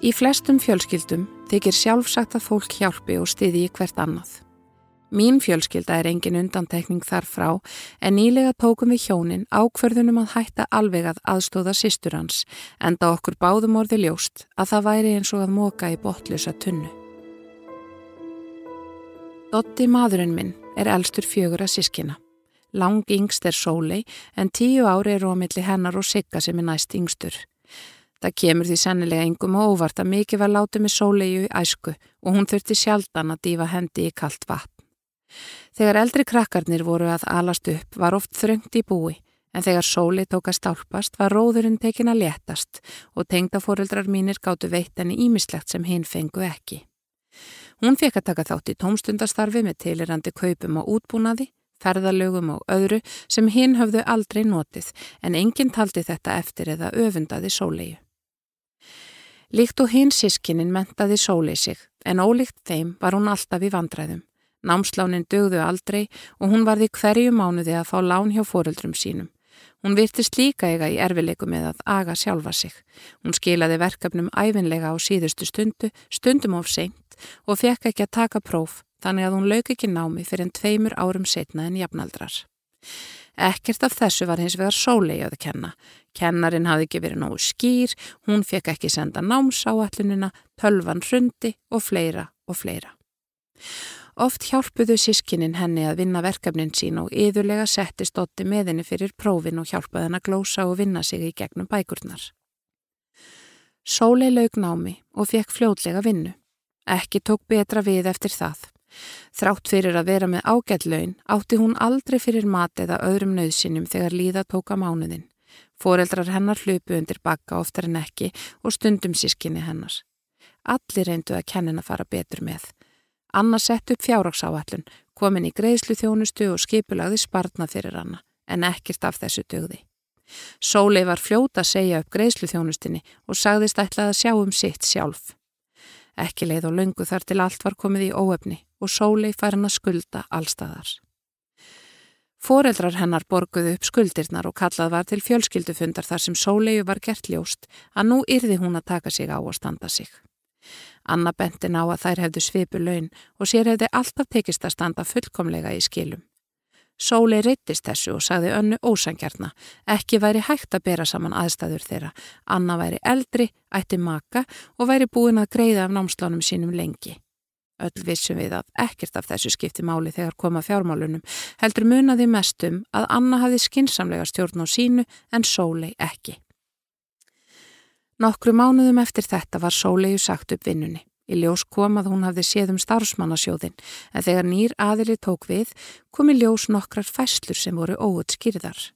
Í flestum fjölskyldum þykir sjálfsagt að fólk hjálpi og stiði í hvert annað. Mín fjölskylda er engin undantekning þar frá en nýlega tókum við hjónin ákverðunum að hætta alveg að aðstóða sýstur hans enda okkur báðum orði ljóst að það væri eins og að móka í botlusa tunnu. Dotti maðurinn minn er elstur fjögur að sískina. Lang yngst er sólei en tíu ári eru á milli hennar og sigga sem er næst yngstur. Það kemur því sennilega engum og óvart að mikið var látið með sóleiðu í æsku og hún þurfti sjaldan að dífa hendi í kallt vatn. Þegar eldri krakkarnir voru að alast upp var oft þröngt í búi en þegar sóli tók að stálpast var róðurinn tekin að léttast og tengdafóreldrar mínir gáttu veitt henni ímislegt sem hinn fengu ekki. Hún fekk að taka þátt í tómstundastarfi með tilirandi kaupum og útbúnaði, ferðalögum og öðru sem hinn höfðu aldrei notið en enginn taldi þetta eftir eða öfundaði sóleiðu. Líkt og hinn sískinin mentaði sólið sig, en ólíkt þeim var hún alltaf í vandræðum. Námslánin dögðu aldrei og hún varði hverju mánuði að fá lán hjá foreldrum sínum. Hún virtist líka eiga í erfileiku með að aga sjálfa sig. Hún skilaði verkefnum æfinlega á síðustu stundu, stundum of seint og fekk ekki að taka próf, þannig að hún lauk ekki námi fyrir en tveimur árum setna en jafnaldrar. Ekkert af þessu var hins vegar sólegi að kenna. Kennarin hafði ekki verið nógu skýr, hún fekk ekki senda náms á allunina, tölvan hrundi og fleira og fleira. Oft hjálpuðu sískinin henni að vinna verkefnin sín og yðurlega setti stótti með henni fyrir prófin og hjálpaði henni að glósa og vinna sig í gegnum bækurnar. Sólei laug námi og fekk fljótlega vinnu. Ekki tók betra við eftir það. Þrátt fyrir að vera með ágætlaun átti hún aldrei fyrir mat eða öðrum nöðsinum þegar líða tóka mánuðin. Fóreldrar hennar hlupu undir bakka oftar en ekki og stundum sískinni hennar. Allir reyndu að kennin að fara betur með. Anna sett upp fjárraksáallun, komin í greiðslu þjónustu og skipulagði spartna fyrir Anna, en ekkert af þessu dögði. Sólei var fljóta að segja upp greiðslu þjónustinni og sagðist ætlaði að sjá um sitt sjálf. Ekki leið og löngu þar til allt var komið í óöfni og sólei fær hann að skulda allstaðar. Fóreldrar hennar borguðu upp skuldirnar og kallað var til fjölskyldufundar þar sem sóleiu var gert ljóst að nú yrði hún að taka sig á og standa sig. Anna bentin á að þær hefðu svipu laun og sér hefði alltaf tekist að standa fullkomlega í skilum. Sólei reytist þessu og sagði önnu ósangjarna. Ekki væri hægt að bera saman aðstæður þeirra. Anna væri eldri, ætti maka og væri búin að greiða af námslánum sínum lengi. Öll vissum við að ekkert af þessu skipti máli þegar koma fjármálunum. Heldur munaði mestum að Anna hafi skinsamlega stjórn á sínu en Sólei ekki. Nokkru mánuðum eftir þetta var Sólei sagt upp vinnunni. Í ljós kom að hún hafði séð um starfsmannasjóðin en þegar nýr aðili tók við kom í ljós nokkrar fæslur sem voru óutskýrðar.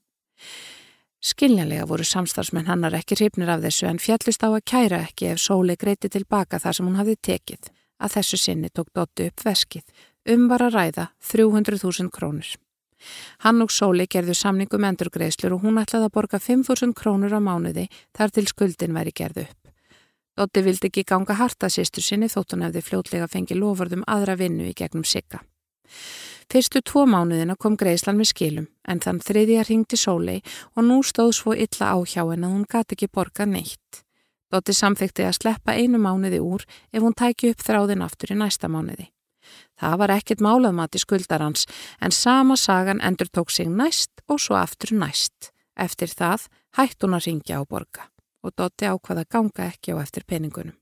Skiljanlega voru samstarfsmenn hannar ekki hrifnir af þessu en fjallust á að kæra ekki ef Sóli greiti tilbaka þar sem hún hafði tekið. Að þessu sinni tók Dóttu upp veskið. Um var að ræða 300.000 krónur. Hann og Sóli gerðu samningum endurgreislur og hún ætlaði að borga 5.000 krónur á mánuði þar til skuldin væri gerðu upp. Dotti vildi ekki ganga harta sýstur sinni þótt hún hefði fljótlega fengið lofurðum aðra vinnu í gegnum sigga. Fyrstu tvo mánuðina kom Greislan með skilum en þann þriðja ringti sólei og nú stóð svo illa á hjá henn að hún gati ekki borga neitt. Dotti samþykti að sleppa einu mánuði úr ef hún tæki upp þráðin aftur í næsta mánuði. Það var ekkit málaðmat í skuldarans en sama sagan endur tók sig næst og svo aftur næst. Eftir það hætt hún að ringja á borga og Dotti ákvaða ganga ekki á eftir peningunum.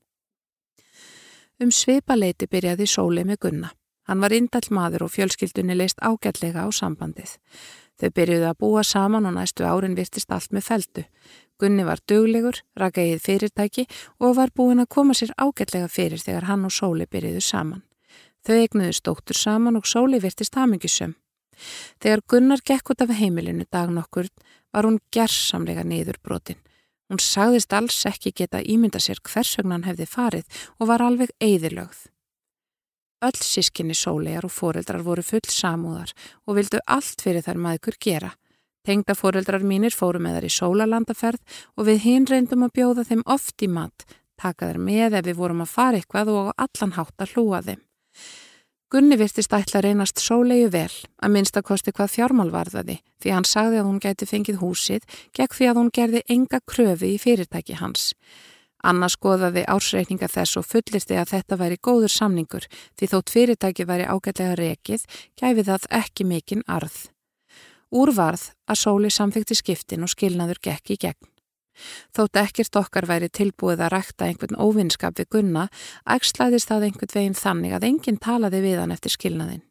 Um svipaleiti byrjaði Sóli með Gunna. Hann var indall maður og fjölskyldunni leist ágætlega á sambandið. Þau byrjuði að búa saman og næstu árin virtist allt með feldu. Gunni var duglegur, rakaðið fyrirtæki og var búin að koma sér ágætlega fyrir þegar hann og Sóli byrjuðu saman. Þau eignuðu stóttur saman og Sóli virtist hamingisum. Þegar Gunnar gekk út af heimilinu dagn okkur var hún gerðsamlega niður brotin. Hún sagðist alls ekki geta ímynda sér hvers vegna hann hefði farið og var alveg eigðilögð. Öll sískinni sólegar og foreldrar voru full samúðar og vildu allt fyrir þær maður gera. Tengda foreldrar mínir fóru með þær í sólalandaferð og við hinn reyndum að bjóða þeim oft í mat, taka þær með ef við vorum að fara eitthvað og allan hátt að hlúa þeim. Gunni virtist ætla að reynast sólegu vel að minnstakosti hvað fjármál varðaði því hann sagði að hún gæti fengið húsið gegn því að hún gerði enga kröfi í fyrirtæki hans. Anna skoðaði ársreikninga þess og fullirti að þetta væri góður samningur því þótt fyrirtæki væri ágætlega rekið gæfi það ekki mikinn arð. Úrvarð að sóli samfykti skiptin og skilnaður gekk í gegn. Þótt ekkert okkar væri tilbúið að rækta einhvern óvinnskap við gunna, ægslaðist það einhvern veginn þannig að enginn talaði við hann eftir skilnaðin.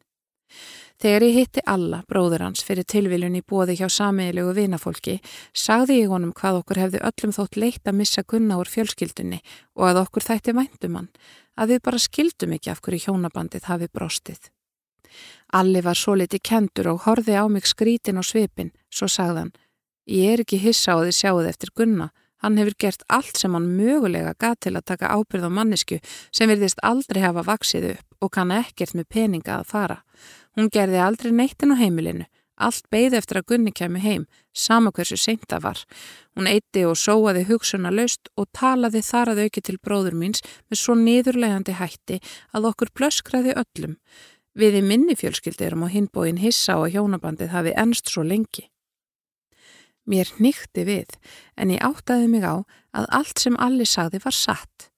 Þegar ég hitti alla, bróður hans, fyrir tilviljun í bóði hjá sameigilegu vinafólki, sagði ég honum hvað okkur hefði öllum þótt leitt að missa gunna úr fjölskyldunni og að okkur þætti væntum hann, að við bara skildum ekki af hverju hjónabandið hafi brostið. Alli var svo liti kendur og horfi á mig skrítin og svipin, svo sagðan, ég er ekki hissa á því sjáuð eftir gunna, Hann hefur gert allt sem hann mögulega gað til að taka ábyrð á mannesku sem virðist aldrei hafa vaksið upp og kann ekkert með peninga að fara. Hún gerði aldrei neittin á heimilinu, allt beigði eftir að Gunni kemi heim, sama hversu seint það var. Hún eitti og sóaði hugsunna laust og talaði þar að auki til bróður míns með svo niðurlegandi hætti að okkur blöskraði öllum. Við í minni fjölskyldirum og hinbóin hissa á að hjónabandið hafi ennst svo lengi. Mér nýtti við en ég áttaði mig á að allt sem allir sagði var satt.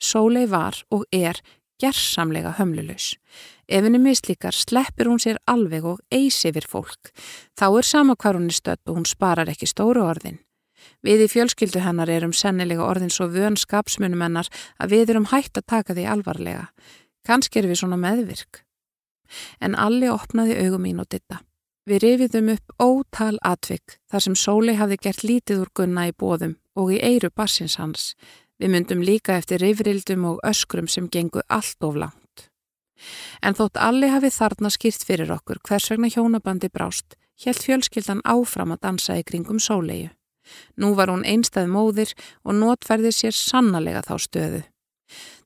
Sólei var og er gerðsamlega hömlulegs. Ef henni mislíkar sleppir hún sér alveg og eisi yfir fólk. Þá er sama hvar hún er stödd og hún sparar ekki stóru orðin. Við í fjölskyldu hennar erum sennilega orðin svo vön skapsmunum hennar að við erum hægt að taka því alvarlega. Kanski er við svona meðvirk. En Alli opnaði augum mín og ditta. Við rifiðum upp ótal atvik þar sem Sóli hafði gert lítið úr gunna í bóðum og í eiru barsins hans. Við myndum líka eftir rifrildum og öskrum sem gengu allt of langt. En þótt allir hafi þarna skýrt fyrir okkur hvers vegna hjónabandi brást, helt fjölskyldan áfram að dansa í kringum sólegu. Nú var hún einstað móðir og notferði sér sannlega þá stöðu.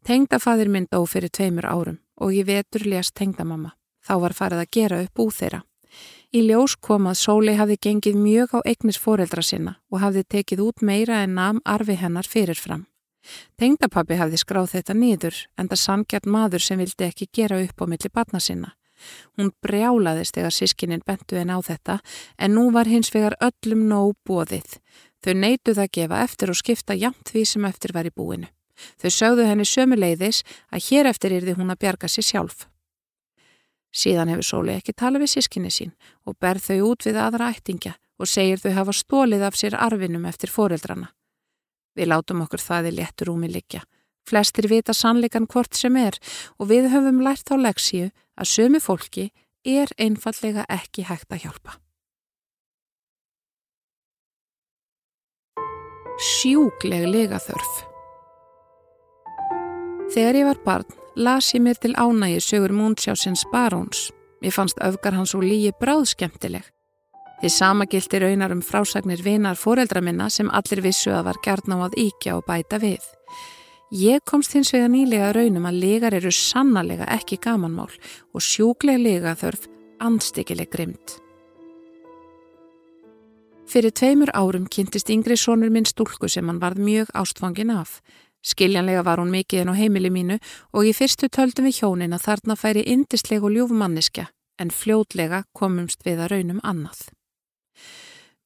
Tengdafadir minn dó fyrir tveimur árum og ég vetur lést tengdamamma. Þá var farið að gera upp úð þeirra. Í ljós kom að Sóli hafði gengið mjög á eignis foreldra sinna og hafði tekið út meira en namn arfi hennar fyrirfram. Tengdapappi hafði skráð þetta niður en það samgjart maður sem vildi ekki gera upp á milli batna sinna. Hún brjálaðist þegar sískininn bentu henn á þetta en nú var hins vegar öllum nóg bóðið. Þau neituð að gefa eftir og skipta jamt því sem eftir var í búinu. Þau sögðu henni sömu leiðis að hér eftir yrði hún að bjarga sér sjálf. Síðan hefur Sóli ekki talað við sískinni sín og berð þau út við aðra ættingja og segir þau hafa stólið af sér arfinum eftir foreldrana. Við látum okkur það í léttur úmi liggja. Flestir vita sannleikan hvort sem er og við höfum lært á leksíu að sömu fólki er einfallega ekki hægt að hjálpa. Sjúkleg legaþörf Þegar ég var barn las ég mér til ánægi sögur múnsjásins baróns. Mér fannst öfgar hans og líi bráðskemtileg. Þið sama gildi raunar um frásagnir vinar foreldra minna sem allir vissu að var gert ná að íkja og bæta við. Ég komst hins vega nýlega raunum að legar eru sannarlega ekki gamanmál og sjúklega legaþörf anstíkileg grimt. Fyrir tveimur árum kynntist yngri sonur minn stúlku sem hann varð mjög ástfangin af. Skiljanlega var hún mikið en á heimili mínu og í fyrstu töldum við hjónin að þarna færi indisleg og ljúfumanniska en fljótlega komumst við að raunum annað.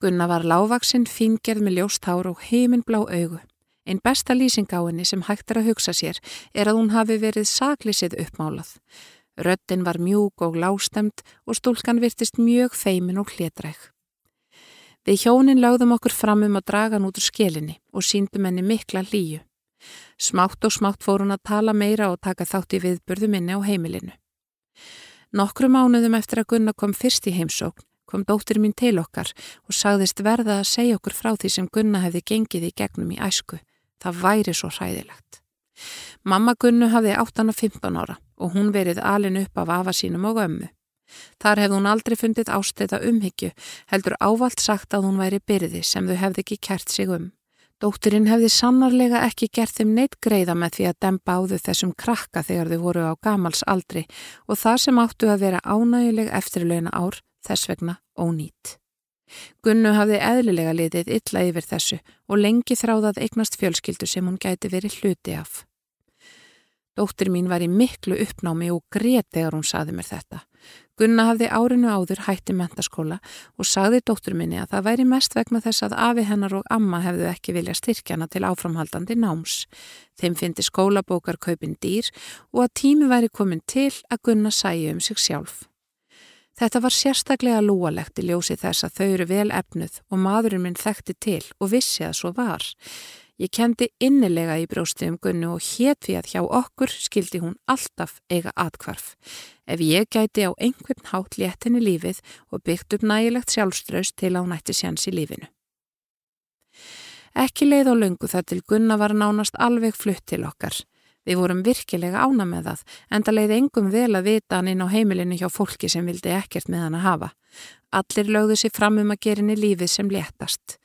Gunna var lávaksinn, fingerð með ljóst hár og heiminblá augu. Einn besta lýsing á henni sem hægt er að hugsa sér er að hún hafi verið saklísið uppmálað. Röttin var mjúk og lástemt og stúlkan virtist mjög feimin og hlétræk. Við hjónin lögðum okkur fram um að draga hann út úr skelinni og síndum henni mikla líu. Smátt og smátt fór hún að tala meira og taka þátt í viðburðu minni á heimilinu. Nokkru mánuðum eftir að Gunna kom fyrst í heimsókn kom dóttir mín til okkar og sagðist verða að segja okkur frá því sem Gunna hefði gengið í gegnum í æsku. Það væri svo hræðilegt. Mamma Gunnu hafði 8-15 ára og hún verið alin upp af afa sínum og ömmu. Þar hefði hún aldrei fundið ástæða umhyggju, heldur ávalt sagt að hún væri byrði sem þau hefði ekki kert sig um. Dótturinn hefði sannarlega ekki gert þeim neitt greiða með því að dempa áðu þessum krakka þegar þau voru á gamals aldri og það sem áttu að vera ánæguleg eftirlauna ár þess vegna ónýtt. Gunnu hafði eðlilega litið illa yfir þessu og lengi þráðað eignast fjölskyldu sem hún gæti verið hluti af. Dóttir mín var í miklu uppnámi og grét þegar hún saði mér þetta. Gunna hafði árinu áður hætti mentaskóla og sagði dóttur minni að það væri mest vegna þess að afi hennar og amma hefðu ekki vilja styrkjana til áframhaldandi náms. Þeim fyndi skólabókar kaupin dýr og að tími væri komin til að Gunna sæju um sig sjálf. Þetta var sérstaklega lúalegt í ljósi þess að þau eru vel efnuð og maðurinn minn þekkti til og vissi að svo var. Ég kendi innilega í brjósti um Gunnu og hétt við að hjá okkur skildi hún alltaf eiga atkvarf. Ef ég gæti á einhvern hátt léttinni lífið og byggt upp nægilegt sjálfströst til að hún ætti séns í lífinu. Ekki leið á löngu þar til Gunna var nánast alveg flutt til okkar. Við vorum virkilega ána með það, en það leiði engum vel að vita hann inn á heimilinu hjá fólki sem vildi ekkert með hann að hafa. Allir lögðu sér fram um að gera henni lífið sem léttast.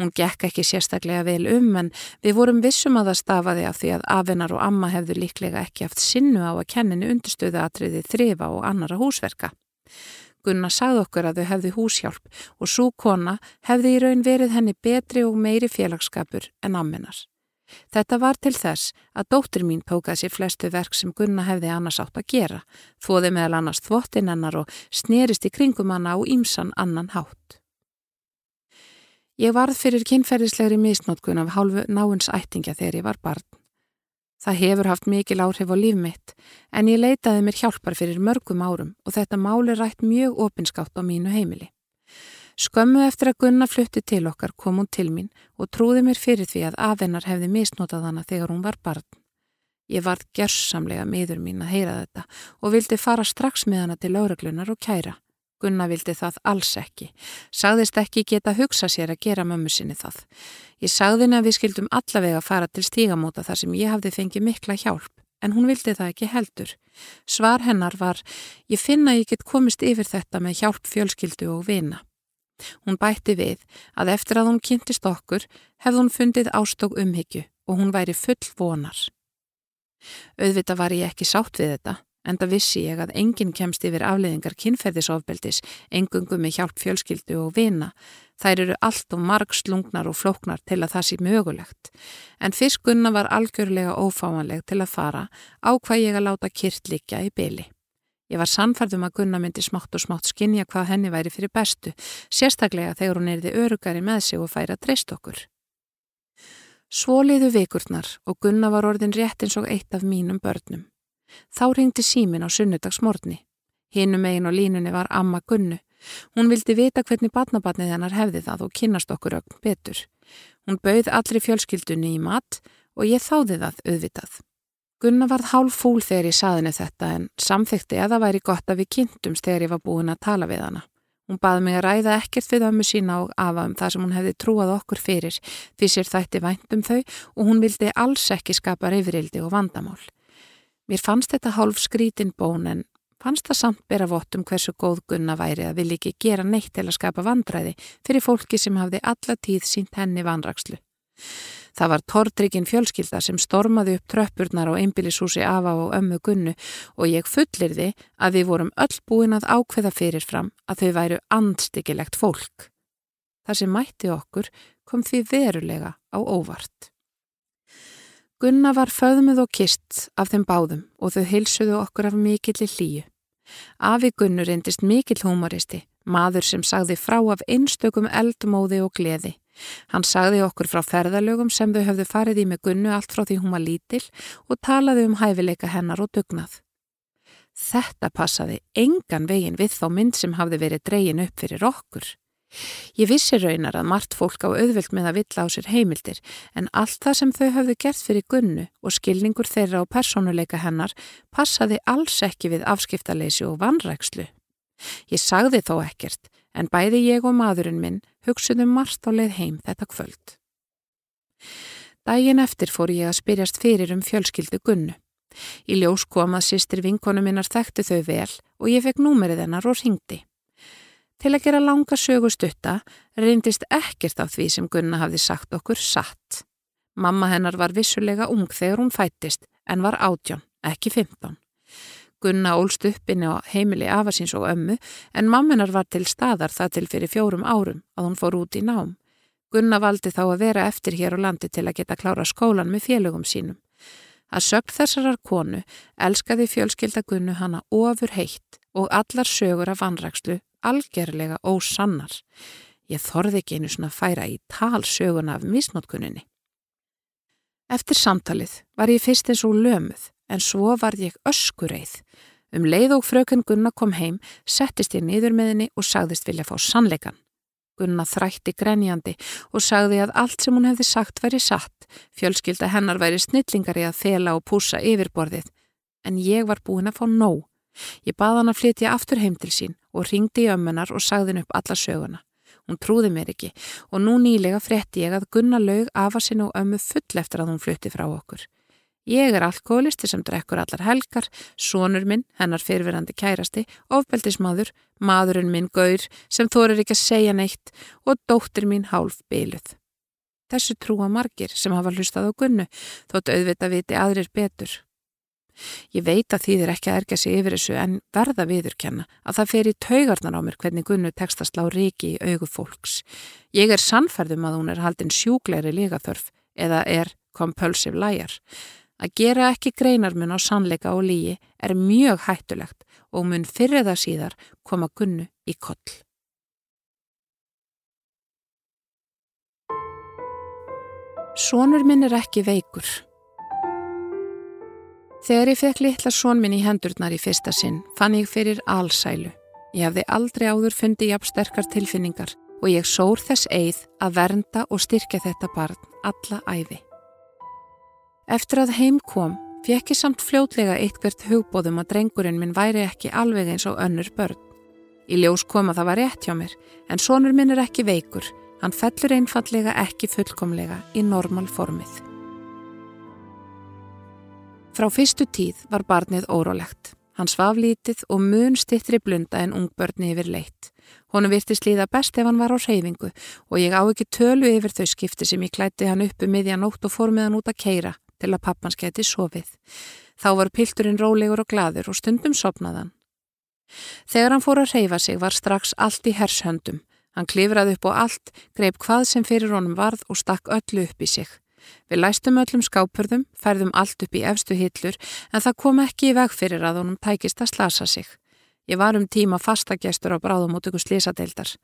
Hún gekk ekki sérstaklega vel um en við vorum vissum að það stafaði af því að afinnar og amma hefðu líklega ekki haft sinnu á að kenninu undirstöðu atriði þrifa og annara húsverka. Gunna sagði okkur að þau hefði húshjálp og svo kona hefði í raun verið henni betri og meiri félagskapur en amminnar. Þetta var til þess að dóttir mín tókað sér flestu verk sem Gunna hefði annars átt að gera, þóði meðal annars þvottin hennar og snerist í kringum hana á ímsan annan hátt. Ég varð fyrir kynferðislegri misnótkun af hálfu náins ættingja þegar ég var barn. Það hefur haft mikil áhrif á líf mitt en ég leitaði mér hjálpar fyrir mörgum árum og þetta máli rætt mjög opinskátt á mínu heimili. Skömmu eftir að Gunna flutti til okkar kom hún til mín og trúði mér fyrir því að aðennar hefði misnótað hana þegar hún var barn. Ég varð gerðsamlega miður mín að heyra þetta og vildi fara strax með hana til lauraglunar og kæra. Gunna vildi það alls ekki. Sagðist ekki geta hugsa sér að gera mömmu sinni það. Ég sagði henni að við skildum allavega fara til stígamóta þar sem ég hafði fengið mikla hjálp, en hún vildi það ekki heldur. Svar hennar var, ég finna ég get komist yfir þetta með hjálp fjölskyldu og vina. Hún bætti við að eftir að hún kynntist okkur hefði hún fundið ástók umhyggju og hún væri full vonar. Auðvita var ég ekki sátt við þetta Enda vissi ég að enginn kemst yfir afleiðingar kynferðisofbeldis, engungum með hjálp fjölskyldu og vina. Þær eru allt og marg slungnar og flóknar til að það sé mögulegt. En fiskunna var algjörlega ófáanleg til að fara á hvað ég að láta kyrt líkja í byli. Ég var sannfærðum að Gunna myndi smátt og smátt skinja hvað henni væri fyrir bestu, sérstaklega þegar hún erði örugari með sig og færa treyst okkur. Svo liðu vikurnar og Gunna var orðin rétt eins og eitt af mínum börnum. Þá ringdi símin á sunnudagsmorni. Hinnum eigin og línunni var Amma Gunnu. Hún vildi vita hvernig badnabatnið hennar hefði það og kynast okkur ögn betur. Hún bauð allri fjölskyldunni í mat og ég þáði það auðvitað. Gunna varð hálf fúl þegar ég saðinu þetta en samþykti að það væri gott að við kynntumst þegar ég var búin að tala við hana. Hún baði mig að ræða ekkert við ömmu sína og afa um það sem hún hefði trúað okkur fyrir því sér þætti vænt um þau og hún vildi alls ekki skapa reyfrildi og vandamál. Mér fannst þetta hálf skrítin bón en fannst það samt bera vott um hversu góð gunna væri að vilja ekki gera neitt til að skapa vandræði fyrir fólki sem hafði alla tíð sínt henni vanrakslu. Það var tortrikinn fjölskylda sem stormaði upp tröppurnar á einbílishúsi afa og ömmu gunnu og ég fullirði að við vorum öll búin að ákveða fyrirfram að þau væru andstyggilegt fólk. Það sem mætti okkur kom því verulega á óvart. Gunna var föðmuð og kist af þeim báðum og þau heilsuðu okkur af mikill í hlýju. Afi Gunnur reyndist mikill humoristi, maður sem sagði frá af einstökum eldmóði og gleði. Hann sagði okkur frá ferðalögum sem þau höfðu farið í með Gunnu allt frá því hún var lítill og talaði um hæfileika hennar og dugnað. Þetta passaði engan vegin við þá mynd sem hafði verið dreyin upp fyrir okkur. Ég vissi raunar að margt fólk á auðvilt með að villa á sér heimildir en allt það sem þau hafðu gert fyrir gunnu og skilningur þeirra og personuleika hennar passaði alls ekki við afskiptaleysi og vanrækslu. Ég sagði þó ekkert en bæði ég og maðurinn minn hugsuðum margt á leið heim þetta kvöld. Dægin eftir fór ég að spyrjast fyrir um fjölskyldu gunnu. Í ljós kom að sýstir vinkonu minnar þekkti þau vel og ég fekk númerið hennar og ringdi. Til að gera langa sögustutta reyndist ekkert af því sem Gunna hafði sagt okkur satt. Mamma hennar var vissulega ung þegar hún fættist en var átjón, ekki 15. Gunna ólst upp inn á heimili afasins og ömmu en mammenar var til staðar það til fyrir fjórum árum að hún fór út í nám. Gunna valdi þá að vera eftir hér á landi til að geta klára skólan með félögum sínum. Að sögt þessarar konu elskaði fjölskylda Gunnu hana ofur heitt og allar sögur af vanrækslu algerlega ósannar. Ég þorði ekki einu svona færa í talsöguna af misnótkunninni. Eftir samtalið var ég fyrst eins og lömuð en svo varð ég öskureið. Um leið og frökun Gunna kom heim, settist ég niður með henni og sagðist vilja fá sannleikan. Gunna þrætti grenjandi og sagði að allt sem hún hefði sagt væri satt, fjölskylda hennar væri snillingar í að þela og púsa yfirborðið, en ég var búin að fá nóg. Ég bað hann að flytja aftur heim til sín og ringdi í ömmunar og sagði henn upp alla söguna. Hún trúði mér ekki og nú nýlega frétti ég að Gunna laug afa sinn og ömmu full eftir að hún flytti frá okkur. Ég er alkoholisti sem drekkur allar helgar, sonur minn, hennar fyrirverandi kærasti, ofbeldismadur, maðurinn minn gaur sem þorir ekki að segja neitt og dóttir mín hálf byluð. Þessu trúa margir sem hafa hlustað á gunnu, þótt auðvita viti aðrir betur. Ég veit að þýðir ekki að erga sig yfir þessu en verða viðurkenna að það fer í taugarnar á mér hvernig gunnu tekst að slá ríki í augu fólks. Ég er sannferðum að hún er haldin sjúgleiri lígaþörf eða er compulsive liar. Að gera ekki greinarmun á sannleika og lígi er mjög hættulegt og mun fyrir það síðar koma gunnu í koll. Sónur minn er ekki veikur. Þegar ég fekk litla són minn í hendurnar í fyrsta sinn fann ég fyrir allsælu. Ég hefði aldrei áður fundið jafn sterkar tilfinningar og ég sór þess eið að vernda og styrkja þetta barn alla æfi. Eftir að heim kom, fekk ég samt fljótlega eitthvert hugbóðum að drengurinn minn væri ekki alveg eins og önnur börn. Í ljós kom að það var rétt hjá mér, en sonur minn er ekki veikur, hann fellur einfallega ekki fullkomlega í normal formið. Frá fyrstu tíð var barnið órólegt. Hann svaf lítið og mun stittri blunda en ungbörni yfir leitt. Honum virtist líða best ef hann var á reyfingu og ég á ekki tölu yfir þau skipti sem ég klætti hann uppu miðjan ótt og fór með hann út að keira til að pappans geti sofið. Þá var pilturinn rólegur og gladur og stundum sopnaðan. Þegar hann fór að reyfa sig var strax allt í hershöndum. Hann klifraði upp á allt, greip hvað sem fyrir honum varð og stakk öllu upp í sig. Við læstum öllum skápurðum, færðum allt upp í efstu hillur en það kom ekki í veg fyrir að honum tækist að slasa sig. Ég var um tíma fastagestur á bráðumótöku slísadeildar.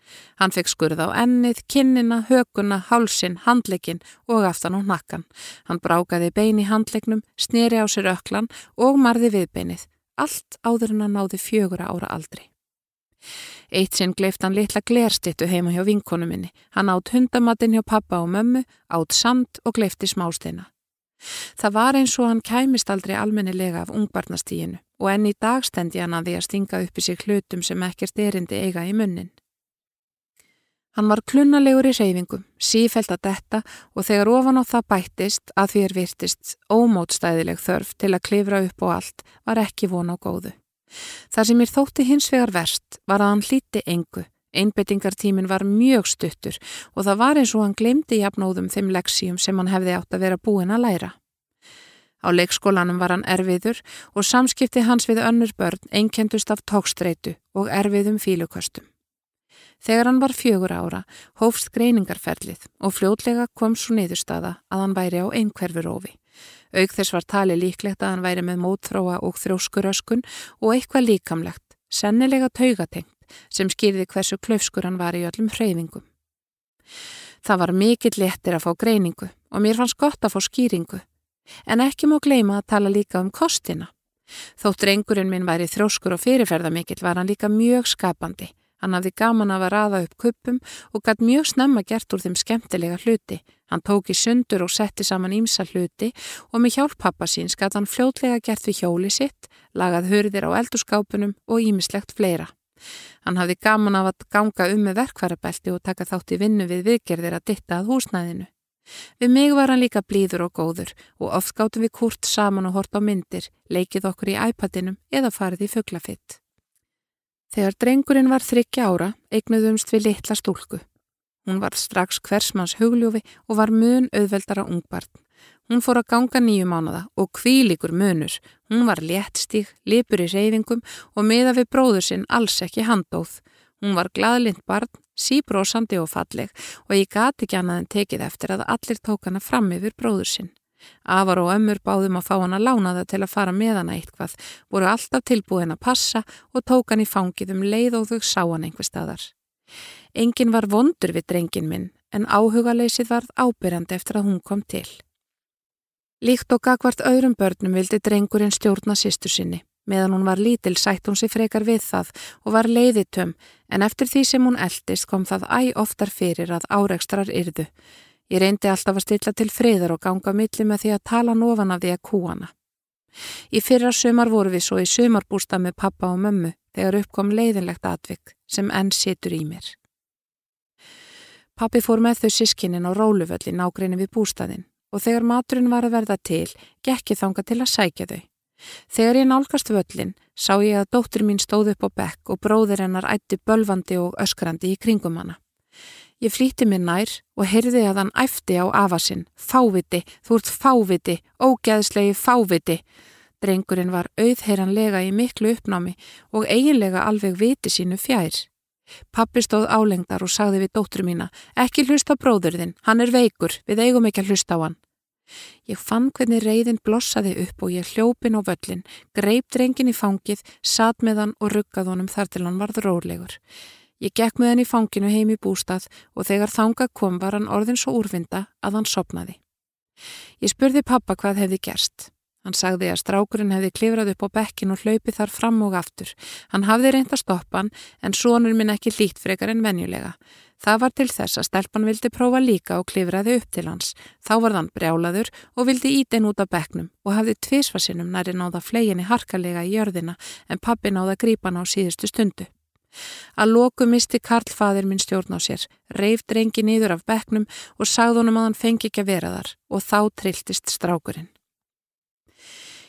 Hann fekk skurð á ennið, kinnina, hökuna, hálsin, handleikin og aftan á nakkan. Hann brákaði bein í handleiknum, snýri á sér öklan og marði viðbeinið. Allt áður en að náði fjögura ára aldri. Eitt sinn gleift hann litla glerstittu heima hjá vinkonu minni. Hann átt hundamatinn hjá pappa og mömmu, átt sand og gleifti smásteina. Það var eins og hann kæmist aldrei almennilega af ungbarnastíginu og enn í dag stendi hann að því að stinga upp í sig hlutum sem ekkert erindi eiga í munnin. Hann var klunnalegur í reyfingum, sífælt að detta og þegar ofan á það bættist að því er virtist ómótstæðileg þörf til að klifra upp og allt var ekki von á góðu. Það sem mér þótti hins vegar verst var að hann hlíti engu, einbettingartímin var mjög stuttur og það var eins og hann glemdi jafnóðum þeim leksíum sem hann hefði átt að vera búin að læra. Á leikskólanum var hann erfiður og samskipti hans við önnur börn einkendust af tókstreitu og erfiðum fíluköstum. Þegar hann var fjögur ára hófst greiningarferlið og fljótlega kom svo niðurstaða að hann væri á einhverfurófi. Aug þess var tali líklegt að hann væri með mótþróa og þróskuröskun og eitthvað líkamlegt, sennilega taugatengt sem skýrði hversu klöfskur hann var í öllum hreyfingum. Það var mikill lettir að fá greiningu og mér fannst gott að fá skýringu En ekki má gleima að tala líka um kostina. Þótt reyngurinn minn væri þróskur og fyrirferðamikill var hann líka mjög skapandi. Hann hafði gaman af að raða upp kuppum og gætt mjög snemma gert úr þeim skemmtilega hluti. Hann tók í sundur og setti saman ímsa hluti og með hjálp pappa sín skatt hann fljótlega gert við hjóli sitt, lagað hörðir á eldurskápunum og ímislegt fleira. Hann hafði gaman af að ganga um með verkvarabelti og taka þátt í vinnu við viðgerðir að ditta að húsnæðinu. Við mig var hann líka blíður og góður og oft gáttum við kurt saman og hort á myndir, leikið okkur í iPadinum eða farið í fugglafitt. Þegar drengurinn var þryggja ára, eignuðumst við litla stúlku. Hún var strax hversmanns hugljófi og var mun auðveldara ungbarn. Hún fór að ganga nýju mánuða og kvílikur munur. Hún var léttstíg, lipur í reyfingum og miða við bróður sinn alls ekki handóð. Hún var gladlind barn, síbrósandi og falleg og ég gati ekki annað en tekið eftir að allir tók hana fram yfir bróður sinn. Afar og ömmur báðum að fá hana lánaða til að fara með hana eitthvað, voru alltaf tilbúin að passa og tók hann í fangið um leið og þau sá hann einhver staðar. Engin var vondur við drengin minn en áhugaleysið varð ábyrjandi eftir að hún kom til. Líkt og gagvart öðrum börnum vildi drengurinn stjórna sýstu sinni. Meðan hún var lítil sætt hún sig frekar við það og var leiðitöm en eftir því sem hún eldist kom það æg oftar fyrir að áreikstrar yrðu. Ég reyndi alltaf að stilla til friðar og ganga milli með því að tala nofan af því að kúana. Í fyrra sömar voru við svo í sömarbústa með pappa og mömmu þegar uppkom leiðinlegt atvik sem enn situr í mér. Pappi fór með þau sískinin á rólufölli nákrenni við bústaðinn og þegar maturinn var að verða til, gekki þanga til að sækja þau. Þegar ég nálgast völlin sá ég að dóttir mín stóð upp á bekk og bróðir hennar ætti bölvandi og öskrandi í kringum hana. Ég flýtti mér nær og heyrði að hann æfti á afasinn. Fáviti, þú ert fáviti, ógeðslegi fáviti. Drengurinn var auðheiranlega í miklu uppnámi og eiginlega alveg viti sínu fjær. Pappi stóð álengdar og sagði við dóttur mína, ekki hlusta bróðurðinn, hann er veikur, við eigum ekki að hlusta á hann. Ég fann hvernig reyðin blossaði upp og ég hljópin á völlin, greip drengin í fangið, satt með hann og ruggað honum þar til hann varð rólegur. Ég gekk með henn í fanginu heim í bústað og þegar þanga kom var hann orðin svo úrvinda að hann sopnaði. Ég spurði pappa hvað hefði gerst. Hann sagði að strákurinn hefði klifrað upp á bekkin og hlaupið þar fram og aftur. Hann hafði reynd að stoppa hann en sonur minn ekki lít frekar en venjulega. Það var til þess að stelpan vildi prófa líka og klifraði upp til hans. Þá var þann brjálaður og vildi ít einn út af bekknum og hafði tvísfarsinnum næri náða fleginni harkalega í jörðina en pappi náða grípan á síðustu stundu. Að loku misti Karlfaðir minn stjórn á sér, reif drengi nýður af bekknum og sagði honum að hann fengi ekki að vera þar og þá trilltist strákurinn.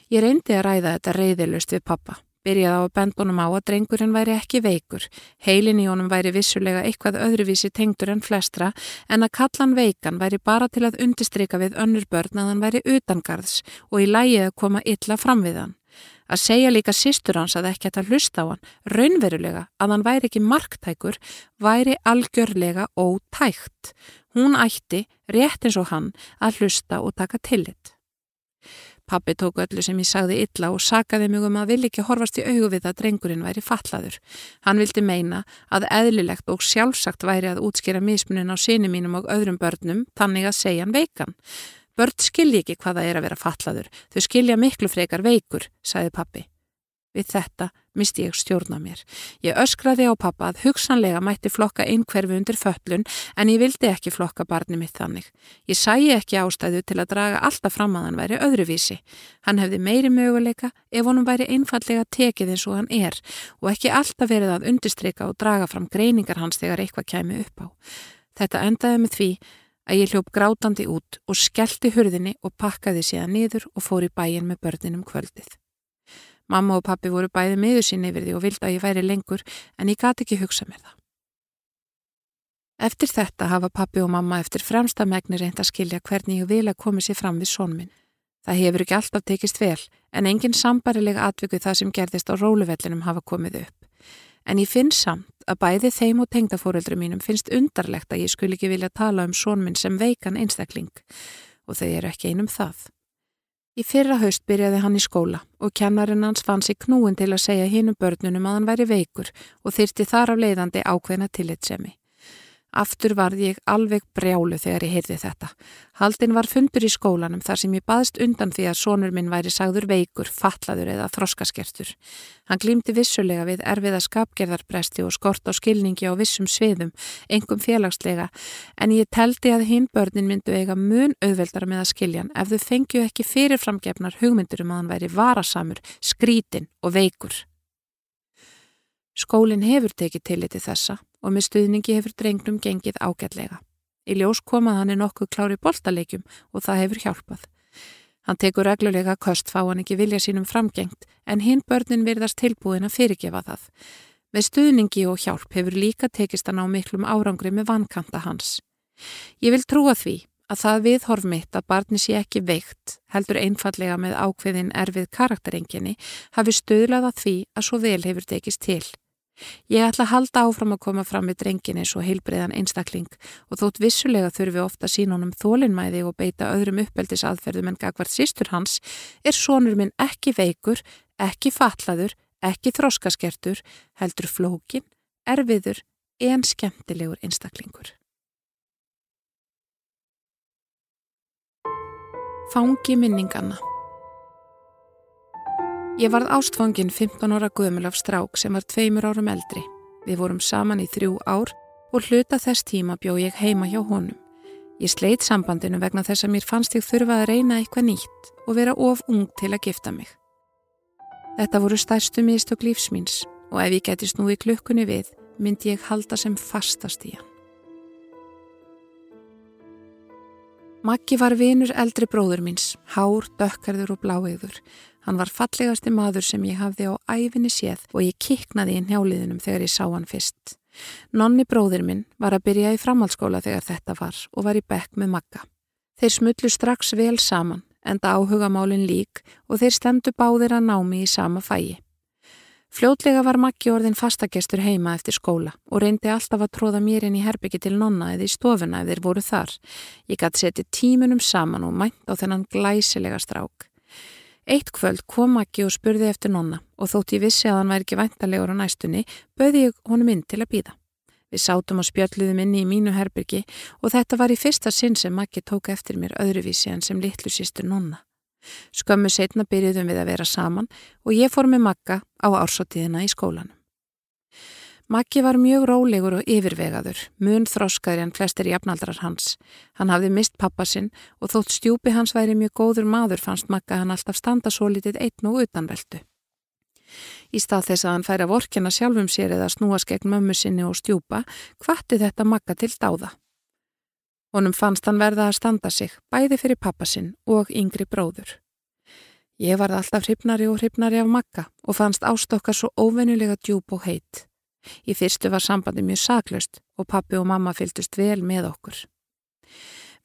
Ég reyndi að ræða þetta reyðilust við pappa. Byrjaði á að bendunum á að drengurinn væri ekki veikur, heilin í honum væri vissulega eitthvað öðruvísi tengdur en flestra en að kallan veikan væri bara til að undistrika við önnur börn að hann væri utangarðs og í lægið að koma illa fram við hann. Að segja líka sístur hans að ekki að hlusta á hann, raunverulega að hann væri ekki marktækur, væri algjörlega ótækt. Hún ætti, rétt eins og hann, að hlusta og taka tillit. Pappi tók öllu sem ég sagði illa og sagaði mjög um að vilja ekki horfast í augu við að drengurinn væri fallaður. Hann vildi meina að eðlilegt og sjálfsagt væri að útskýra mismunin á síni mínum og öðrum börnum þannig að segja hann veikan. Börn skilji ekki hvað það er að vera fatlaður. Þau skilja miklu frekar veikur, sagði pappi. Við þetta misti ég stjórna mér. Ég öskraði á pappa að hugsanlega mætti flokka einhverfu undir föllun en ég vildi ekki flokka barni mitt þannig. Ég sæi ekki ástæðu til að draga alltaf fram að hann væri öðruvísi. Hann hefði meiri möguleika ef honum væri einfallega tekið eins og hann er og ekki alltaf verið að undistryka og draga fram greiningar hans þegar eitthvað kæmi upp á. Þetta endaði með því að ég hljóp grátandi út og skellti hurðinni og pakkaði síðan niður og fór í bæin með börninum kvöldið. Mamma og pappi voru bæði miður sín yfir því og vildi að ég væri lengur en ég gati ekki hugsa mér það. Eftir þetta hafa pappi og mamma eftir fremsta megni reynd að skilja hvernig ég vil að komi sér fram við sónminn. Það hefur ekki alltaf tekist vel en engin sambarilega atviku það sem gerðist á róluvellinum hafa komið upp. En ég finn samt að bæði þeim og tengdafóreldru mínum finnst undarlegt að ég skul ekki vilja tala um sónminn sem veikan einstakling og þau eru ekki einum það. Í fyrra haust byrjaði hann í skóla og kennarinn hans fann sig knúin til að segja hinnum börnunum að hann væri veikur og þyrti þar af leiðandi ákveðna tillitsemi. Aftur varð ég alveg brjálu þegar ég heyrði þetta. Haldin var fundur í skólanum þar sem ég baðst undan því að sonur minn væri sagður veikur, fatlaður eða þroskaskertur. Hann glýmdi vissulega við erfiða skapgerðarbresti og skort á skilningi á vissum sviðum, engum félagslega, en ég teldi að hinn börnin myndu eiga mun auðveldara með að skiljan ef þau fengju ekki fyrirframgefnar hugmyndur um að hann væri varasamur, skrítin og veikur. Skólinn hefur tekið tilliti þessa og með stuðningi hefur drengnum gengið ágætlega. Í ljós komað hann er nokkuð klári boltaleikjum og það hefur hjálpað. Hann tekur reglulega köst fá hann ekki vilja sínum framgengt en hinn börnin virðast tilbúin að fyrirgefa það. Með stuðningi og hjálp hefur líka tekist að ná miklum árangri með vankanta hans. Ég vil trúa því að það viðhorf mitt að barni sé ekki veikt, heldur einfallega með ákveðin erfið karakterenginni, hafi stöðlað að því að svo vel hefur tekist til. Ég ætla að halda áfram að koma fram með drengin eins og heilbreyðan einstakling og þótt vissulega þurfi ofta sín honum þólinnmæði og beita öðrum uppeldisaðferðum en gagvart sístur hans, er sonur minn ekki veikur, ekki fatlaður, ekki þróskaskertur, heldur flókin, erfiður en skemmtilegur einstaklingur. Fangi minninganna Ég varð ástfangin 15 ára guðmul af strák sem var tveimur árum eldri. Við vorum saman í þrjú ár og hluta þess tíma bjó ég heima hjá honum. Ég sleitt sambandinu vegna þess að mér fannst ég þurfa að reyna eitthvað nýtt og vera of ung til að gifta mig. Þetta voru stærstu mistök lífsmýns og ef ég geti snúi klukkunni við myndi ég halda sem fastast í hann. Maggi var vinur eldri bróður míns, hár, dökkarður og bláeigður. Hann var fallegasti maður sem ég hafði á æfinni séð og ég kiknaði í njálíðunum þegar ég sá hann fyrst. Nonni bróður minn var að byrja í framhaldsskóla þegar þetta var og var í bekk með Magga. Þeir smullu strax vel saman enda áhugamálinn lík og þeir stemdu báðir að námi í sama fæi. Fljótlega var Maggi orðin fastagestur heima eftir skóla og reyndi alltaf að tróða mér inn í herbyggi til nonna eða í stofuna ef þeir voru þar. Ég gæti setið tímunum saman og mænt á þennan glæsilega strák. Eitt kvöld kom Maggi og spurði eftir nonna og þótt ég vissi að hann væri ekki væntalegur á næstunni, böði ég honum inn til að býða. Við sátum og spjöldluðum inni í mínu herbyrgi og þetta var í fyrsta sinn sem Maggi tók eftir mér öðruvísi en sem litlu sístur nonna. Skömmu setna byrjuðum við að vera saman og ég fór með Magga á ársóttíðina í skólanum. Maggi var mjög rólegur og yfirvegaður, mun þróskaður en flestir jafnaldrar hans. Hann hafði mist pappa sinn og þótt stjúpi hans væri mjög góður maður fannst Magga hann alltaf standa svo litið einn og utanveldu. Í stað þess að hann færi að vorkina sjálfum sér eða snúast gegn mömmu sinni og stjúpa, hvatti þetta makka til dáða. Honum fannst hann verða að standa sig, bæði fyrir pappa sinn og yngri bróður. Ég varð alltaf hrifnari og hrifnari af makka og fannst ástokkar svo óvennulega djúb og heit. Í fyrstu var sambandi mjög saklust og pappi og mamma fylgdust vel með okkur.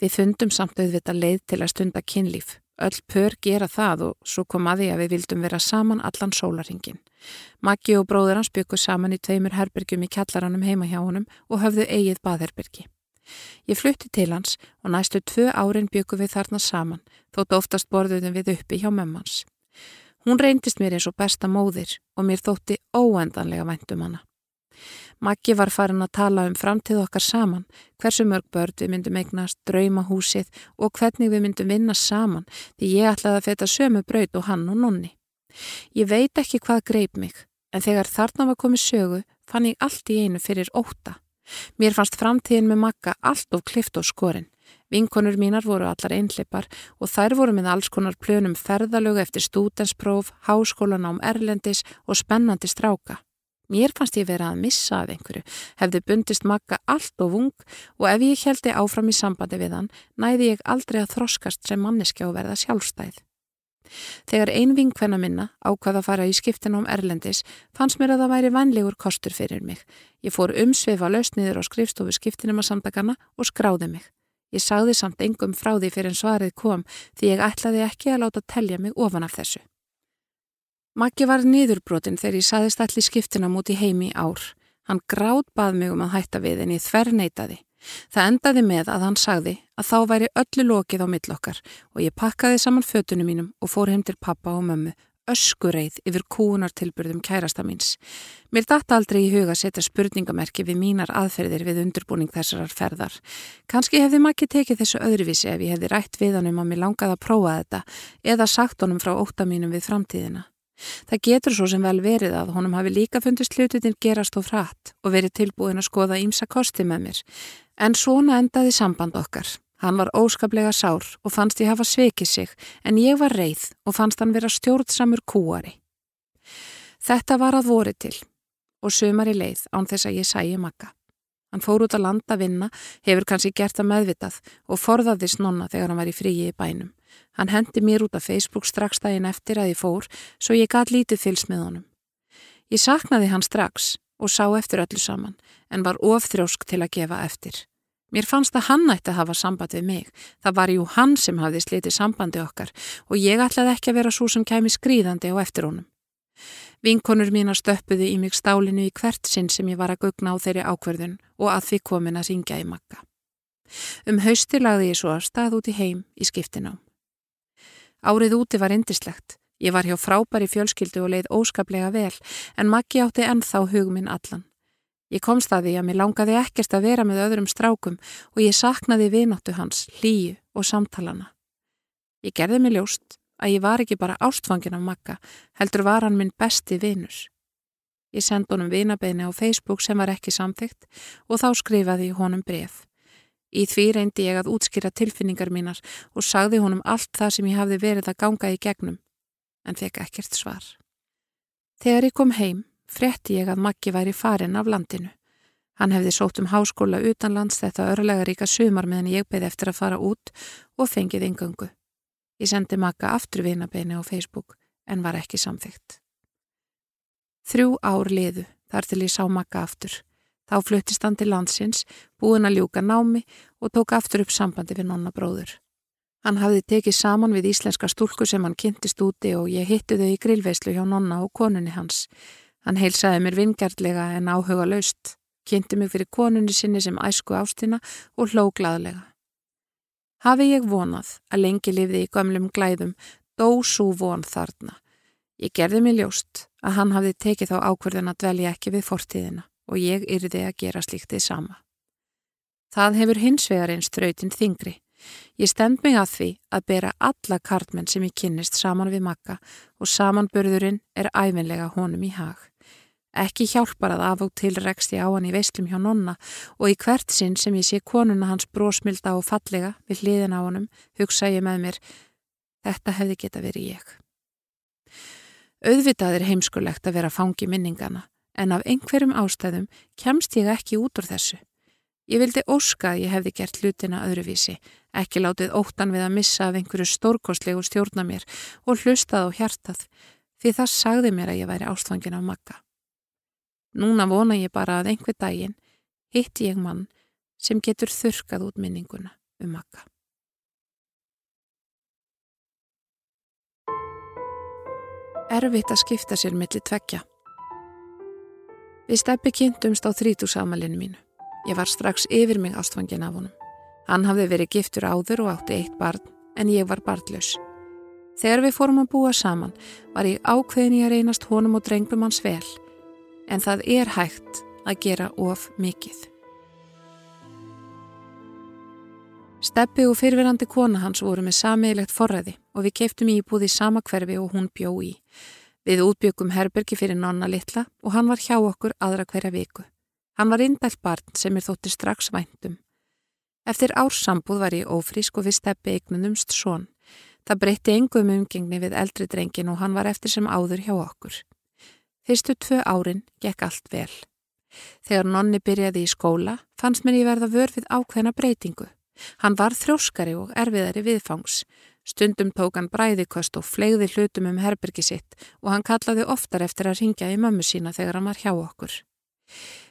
Við fundum samt auðvita leið til að stunda kynlíf. Öll pör gera það og svo kom að því að við vildum vera saman allan sólaringin. Maggi og bróður hans byggu saman í tveimur herbergjum í kjallaranum heima hjá honum og höfðu eigið baðherbergi. Ég flutti til hans og næstu tvö árin byggu við þarna saman, þótt oftast borðuðum við uppi hjá mömmans. Hún reyndist mér eins og besta móðir og mér þótti óendanlega væntum hana. Maggi var farin að tala um framtíð okkar saman, hversu mörg börn við myndum eignast, draumahúsið og hvernig við myndum vinna saman því ég ætlaði að feta sömu braut og hann og nonni. Ég veit ekki hvað greip mig, en þegar þarna var komið sögu fann ég allt í einu fyrir óta. Mér fannst framtíðin með Magga allt of klift og skorinn. Vinkonur mínar voru allar einhleipar og þær voru með alls konar plönum ferðalögu eftir stúdenspróf, háskólan ám Erlendis og spennandi stráka. Mér fannst ég vera að missa af einhverju, hefði bundist makka allt og vung og ef ég heldi áfram í sambandi við hann, næði ég aldrei að þroskast sem manneski og verða sjálfstæð. Þegar ein vinkvenna minna ákvaða að fara í skiptinum Erlendis fannst mér að það væri vanlegur kostur fyrir mig. Ég fór umsvefa lausniður á skrifstofu skiptinum að samtakana og skráði mig. Ég sagði samt engum frá því fyrir en svarið kom því ég ætlaði ekki að láta telja mig ofan af þessu. Maggi var niðurbrotin þegar ég saðist allir skiptina múti heimi ár. Hann gráð bað mig um að hætta við en ég þver neytaði. Það endaði með að hann sagði að þá væri öllu lokið á millokkar og ég pakkaði saman fötunum mínum og fór heim til pappa og mömmu öskureið yfir kúunartilburðum kærasta míns. Mér dætt aldrei í huga að setja spurningamerki við mínar aðferðir við undurbúning þessarar ferðar. Kanski hefði Maggi tekið þessu öðruvísi ef ég hefði rætt við hann um að mér langaði að prófa þetta eða sagt honum frá óta mínum við framtíðina. Það getur svo sem vel verið að honum hafi líka fundist hlututin gerast og frætt og verið tilbúin að skoða ímsa kosti með mér. En svona endaði samband okkar. Hann var óskaplega sár og fannst ég hafa sveikið sig en ég var reið og fannst hann vera stjórnsamur kúari. Þetta var að voru til og sömar í leið án þess að ég sæi makka. Hann fór út að landa vinna, hefur kannski gert það meðvitað og forðaðist nonna þegar hann var í fríi í bænum. Hann hendi mér út af Facebook strax daginn eftir að ég fór svo ég gæt lítið fylst með honum. Ég saknaði hann strax og sá eftir öllu saman en var ofþrjósk til að gefa eftir. Mér fannst að hann ætti að hafa samband við mig. Það var jú hann sem hafði slitið sambandi okkar og ég ætlaði ekki að vera svo sem kæmi skrýðandi á eftir honum. Vinkonur mína stöppuði í mig stálinu í hvert sinn sem ég var að gugna á þeirri ákverðun og að því komin að syngja í makka. Um hausti lagði ég svo að stað út í heim í skiptinám. Árið úti var indislegt. Ég var hjá frábæri fjölskyldu og leið óskaplega vel en makki átti ennþá hugminn allan. Ég komst að því að mér langaði ekkert að vera með öðrum strákum og ég saknaði vináttu hans, hlýju og samtalana. Ég gerði mig ljóst að ég var ekki bara ástfangin af makka, heldur var hann minn besti vinur. Ég sendi honum vinabeini á Facebook sem var ekki samþygt og þá skrifaði ég honum bref. Í því reyndi ég að útskýra tilfinningar mínar og sagði honum allt það sem ég hafði verið að ganga í gegnum, en fekk ekkert svar. Þegar ég kom heim, frétti ég að Maggi væri farin af landinu. Hann hefði sótt um háskóla utanlands þetta örlega ríka sumar meðan ég beði eftir að fara út og fengið yngöngu. Ég sendi Magga aftur vinabeini á Facebook en var ekki samþygt. Þrjú ár liðu þar til ég sá Magga aftur. Þá fluttist hann til landsins, búin að ljúka námi og tók aftur upp sambandi við nonna bróður. Hann hafði tekið saman við íslenska stúlku sem hann kynntist úti og ég hitti þau í grillveislu hjá nonna og konunni hans. Hann heilsaði mér vingjartlega en áhuga laust, kynnti mig fyrir konunni sinni sem æsku ástina og hló gladlega. Hafi ég vonað að lengi lifði í gömlum glæðum, dó svo von þarna. Ég gerði mig ljóst að hann hafði tekið þá ákverðin að dvelja ekki við fortíðina og ég yrði að gera slíktið sama. Það hefur hins vegar einn ströytin þingri. Ég stend mig að því að bera alla kartmenn sem ég kynnist saman við makka og samanbörðurinn er æfinlega honum í hag. Ekki hjálpar að af og til rekst ég á hann í veislum hjá nonna og í hvert sinn sem ég sé konuna hans brósmilda og fallega við hliðin á honum hugsa ég með mér, þetta hefði geta verið ég. Auðvitað er heimskulegt að vera fangi minningana en af einhverjum ástæðum kemst ég ekki út úr þessu. Ég vildi óska að ég hefði gert hlutina öðruvísi, ekki látið óttan við að missa af einhverju stórkostlegu stjórna mér og hlustað á hjartað því það sagði mér að ég væri ástfangin af makka. Núna vona ég bara að einhver daginn hitti ég mann sem getur þurkað út minninguna um makka. Erfitt að skipta sér millir tveggja. Við steppi kynntumst á þrítúsamalinu mínu. Ég var strax yfir mig ástfangin af honum. Hann hafði verið giftur áður og átti eitt barn, en ég var barnlaus. Þegar við fórum að búa saman var ég ákveðin í að reynast honum og drenglum hans vel en það er hægt að gera of mikið. Steppi og fyrfirandi kona hans voru með samiðilegt forræði og við keiftum íbúð í sama hverfi og hún bjó í. Við útbyggum herbergi fyrir nonna litla og hann var hjá okkur aðra hverja viku. Hann var indælt barn sem er þótti strax væntum. Eftir ársambúð var ég ófrísk og við steppi eignunumst svon. Það breytti engum umgengni við eldri drengin og hann var eftir sem áður hjá okkur. Fyrstu tvö árin gekk allt vel. Þegar nonni byrjaði í skóla fannst mér ég verða vör við ákveðna breytingu. Hann var þróskari og erfiðari viðfangs. Stundum tók hann bræðikost og flegði hlutum um herbergi sitt og hann kallaði oftar eftir að ringja í mömmu sína þegar hann var hjá okkur.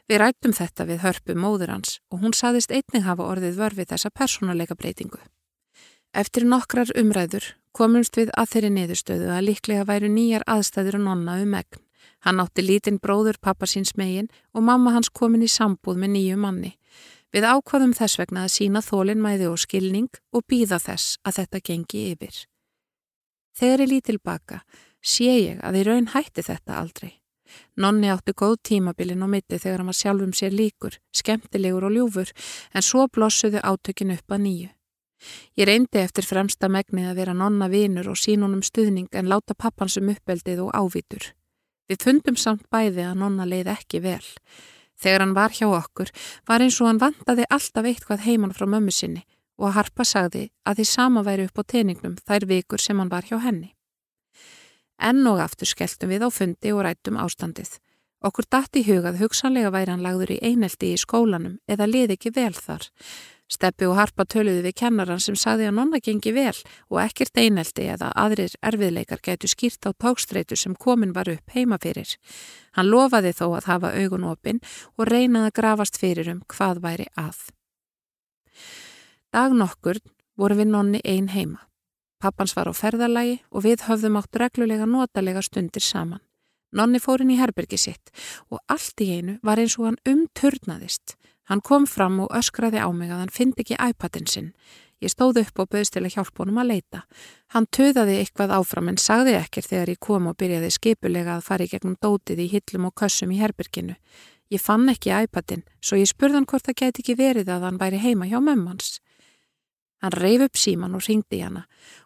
Við rættum þetta við hörpu móður hans og hún saðist einning hafa orðið vörfið þessa persónuleika breytingu. Eftir nokkrar umræður komumst við að þeirri niðurstöðu að líklega væru nýjar aðstæður og nonna um megn. Hann átti lítinn bróður pappa síns megin og mamma hans komin í sambúð með nýju manni. Við ákvaðum þess vegna að sína þólinnmæði og skilning og býða þess að þetta gengi yfir. Þegar ég lít tilbaka sé ég að í raun hætti þetta aldrei. Nonni átti góð tímabilin á mitti þegar hann var sjálfum sér líkur, skemmtilegur og ljúfur en svo blossuðu átökin upp að nýju. Ég reyndi eftir fremsta megnið að vera nonna vinur og sínunum stuðning en láta pappansum uppeldið og ávítur. Við fundum samt bæði að nonna leið ekki vel. Þegar hann var hjá okkur var eins og hann vandaði alltaf eitthvað heimann frá mömmu sinni og að Harpa sagði að því sama væri upp á teiningnum þær vikur sem hann var hjá henni. Enn og aftur skelltum við á fundi og rættum ástandið. Okkur dætt í hugað hugsanlega væri hann lagður í eineldi í skólanum eða liði ekki vel þar. Steppi og Harpa töluði við kennaran sem saði að nonna gengi vel og ekkert eineldi eða aðrir erfiðleikar gætu skýrt á tókstreitu sem komin var upp heima fyrir. Hann lofaði þó að hafa augun opinn og reynaði að grafast fyrir um hvað væri að. Dag nokkur voru við nonni einn heima. Pappans var á ferðalagi og við höfðum átt reglulega notalega stundir saman. Nonni fór inn í herbergi sitt og allt í einu var eins og hann umturnaðist. Hann kom fram og öskraði á mig að hann fyndi ekki iPadin sinn. Ég stóð upp og bauðst til að hjálpa honum að leita. Hann töðaði eitthvað áfram en sagði ekkert þegar ég kom og byrjaði skipulega að fara í gegnum dótið í hillum og kössum í herbyrginu. Ég fann ekki iPadin, svo ég spurðan hvort það geti ekki verið að hann væri heima hjá mömmans. Hann reyf upp síman og ringdi hana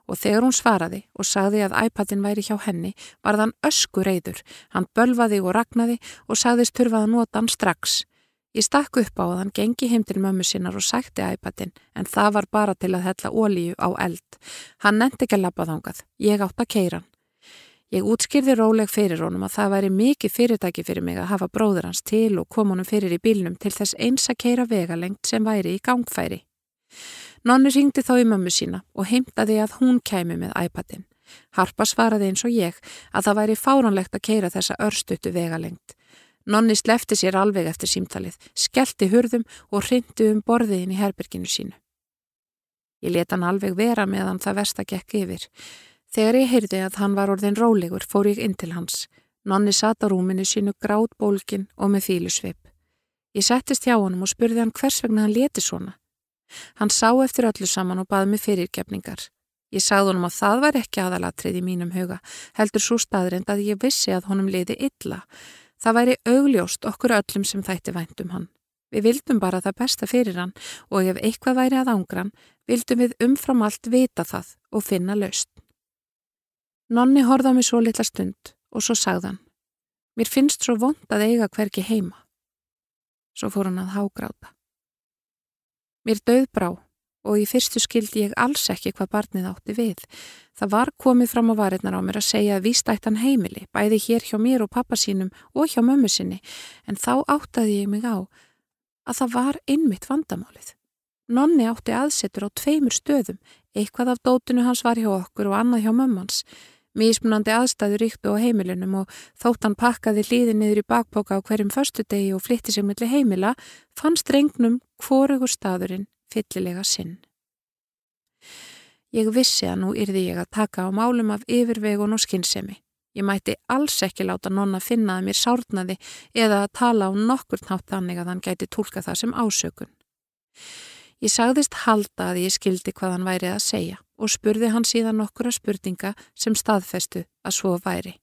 og þegar hún svaraði og sagði að iPadin væri hjá henni var þann ösku reyður. Hann bölvaði og ragnaði og sagðist þurfaði að nota hann strax. Ég stakk upp á að hann gengi heim til mömmu sinnar og sætti iPadin en það var bara til að hella ólíu á eld. Hann nefndi ekki að lappa þángað. Ég átt að keira hann. Ég útskýrði róleg fyrir honum að það væri mikið fyrirtæki fyrir mig að hafa bróður hans til og kom honum fyrir í bílnum til þess eins að keira vegalengt sem væri í gangfæri. Nonni ringdi þá í mömmu sína og heimtaði að hún kæmi með iPadin. Harpa svaraði eins og ég að það væri fáránlegt að keira þessa örstuttu vegalengt. Nonni slefti sér alveg eftir símtalið, skellti hurðum og hrindi um borðiðin í herbyrginu sínu. Ég leta hann alveg vera meðan það versta gekk yfir. Þegar ég heyrði að hann var orðin rólegur fór ég inn til hans. Nonni sata rúminu sínu grátt bólkin og með fílusvip. Ég settist hjá honum og spurði hann hvers vegna hann leti svona. Hann sá eftir öllu saman og baði mig fyrirgefningar. Ég sagði honum að það var ekki aðalatrið í mínum huga, heldur svo staðrind að ég vissi að honum liði illa. Það væri augljóst okkur öllum sem þætti væntum hann. Við vildum bara það besta fyrir hann og ef eitthvað væri að ángran, vildum við umfram allt vita það og finna laust. Nonni horða mig svo litla stund og svo sagðan, mér finnst svo vond að eiga hverki heima. Svo fór hann að hágráta. Mér döð brá og í fyrstu skildi ég alls ekki hvað barnið átti við. Það var komið fram á varirnar á mér að segja að vístættan heimili, bæði hér hjá mér og pappa sínum og hjá mömmu sinni, en þá áttaði ég mig á að það var einmitt vandamálið. Nonni átti aðsetur á tveimur stöðum, eitthvað af dótinu hans var hjá okkur og annað hjá mömmans. Mísmunandi aðstæður ríktu á heimilinum og þótt hann pakkaði líði niður í bakboka á hverjum förstu degi og flytti sig melli heimila, fannst regnum hvorugur staðurinn fyllilega sinn. Ég vissi að nú yrði ég að taka á málum af yfirvegun og skinnsemi. Ég mætti alls ekki láta nonna finna að mér sárnaði eða að tala á nokkur nátt þannig að hann gæti tólka það sem ásökun. Ég sagðist halda að ég skildi hvað hann væri að segja og spurði hann síðan nokkura spurninga sem staðfestu að svo væri.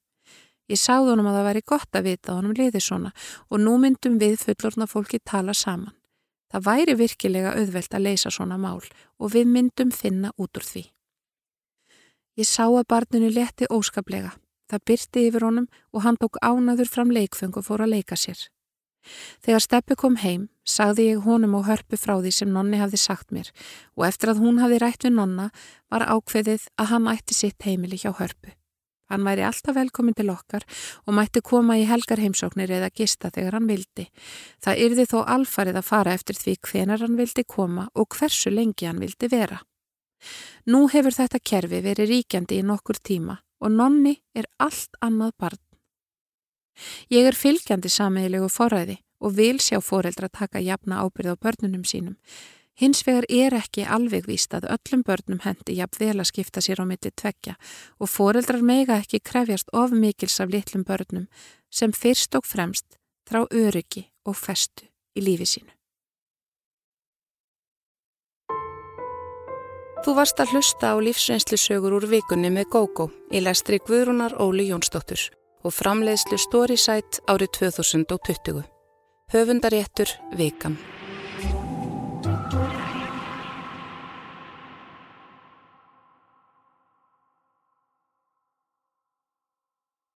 Ég sagði honum að það væri gott að vita honum liði svona og nú myndum við fullorna fólki tala saman. Það væri virkilega auðvelt að leysa svona mál og við myndum finna út úr því. Ég sá að barninu leti óskaplega. Það byrti yfir honum og hann tók ánaður fram leikfeng og fór að leika sér. Þegar Steppi kom heim, sagði ég honum og hörpu frá því sem nonni hafði sagt mér og eftir að hún hafði rætt við nonna var ákveðið að hann ætti sitt heimili hjá hörpu. Hann væri alltaf velkomin til okkar og mætti koma í helgarheimsóknir eða gista þegar hann vildi. Það yrði þó alfarið að fara eftir því hvenar hann vildi koma og hversu lengi hann vildi vera. Nú hefur þetta kerfi verið ríkjandi í nokkur tíma og nonni er allt annað barn. Ég er fylgjandi sammeilegu forræði og vil sjá foreldra taka jafna ábyrð á börnunum sínum. Hins vegar er ekki alveg víst að öllum börnum hendi jafn vel að skipta sér á mitti tveggja og foreldrar mega ekki krefjast of mikils af litlum börnum sem fyrst og fremst þrá öryggi og festu í lífi sínu. Þú varst að hlusta á lífsreynslu sögur úr vikunni með GóGó í lestri Guðrúnar Óli Jónsdóttur og framleiðslu Storysight árið 2020. Höfundaréttur Vikan.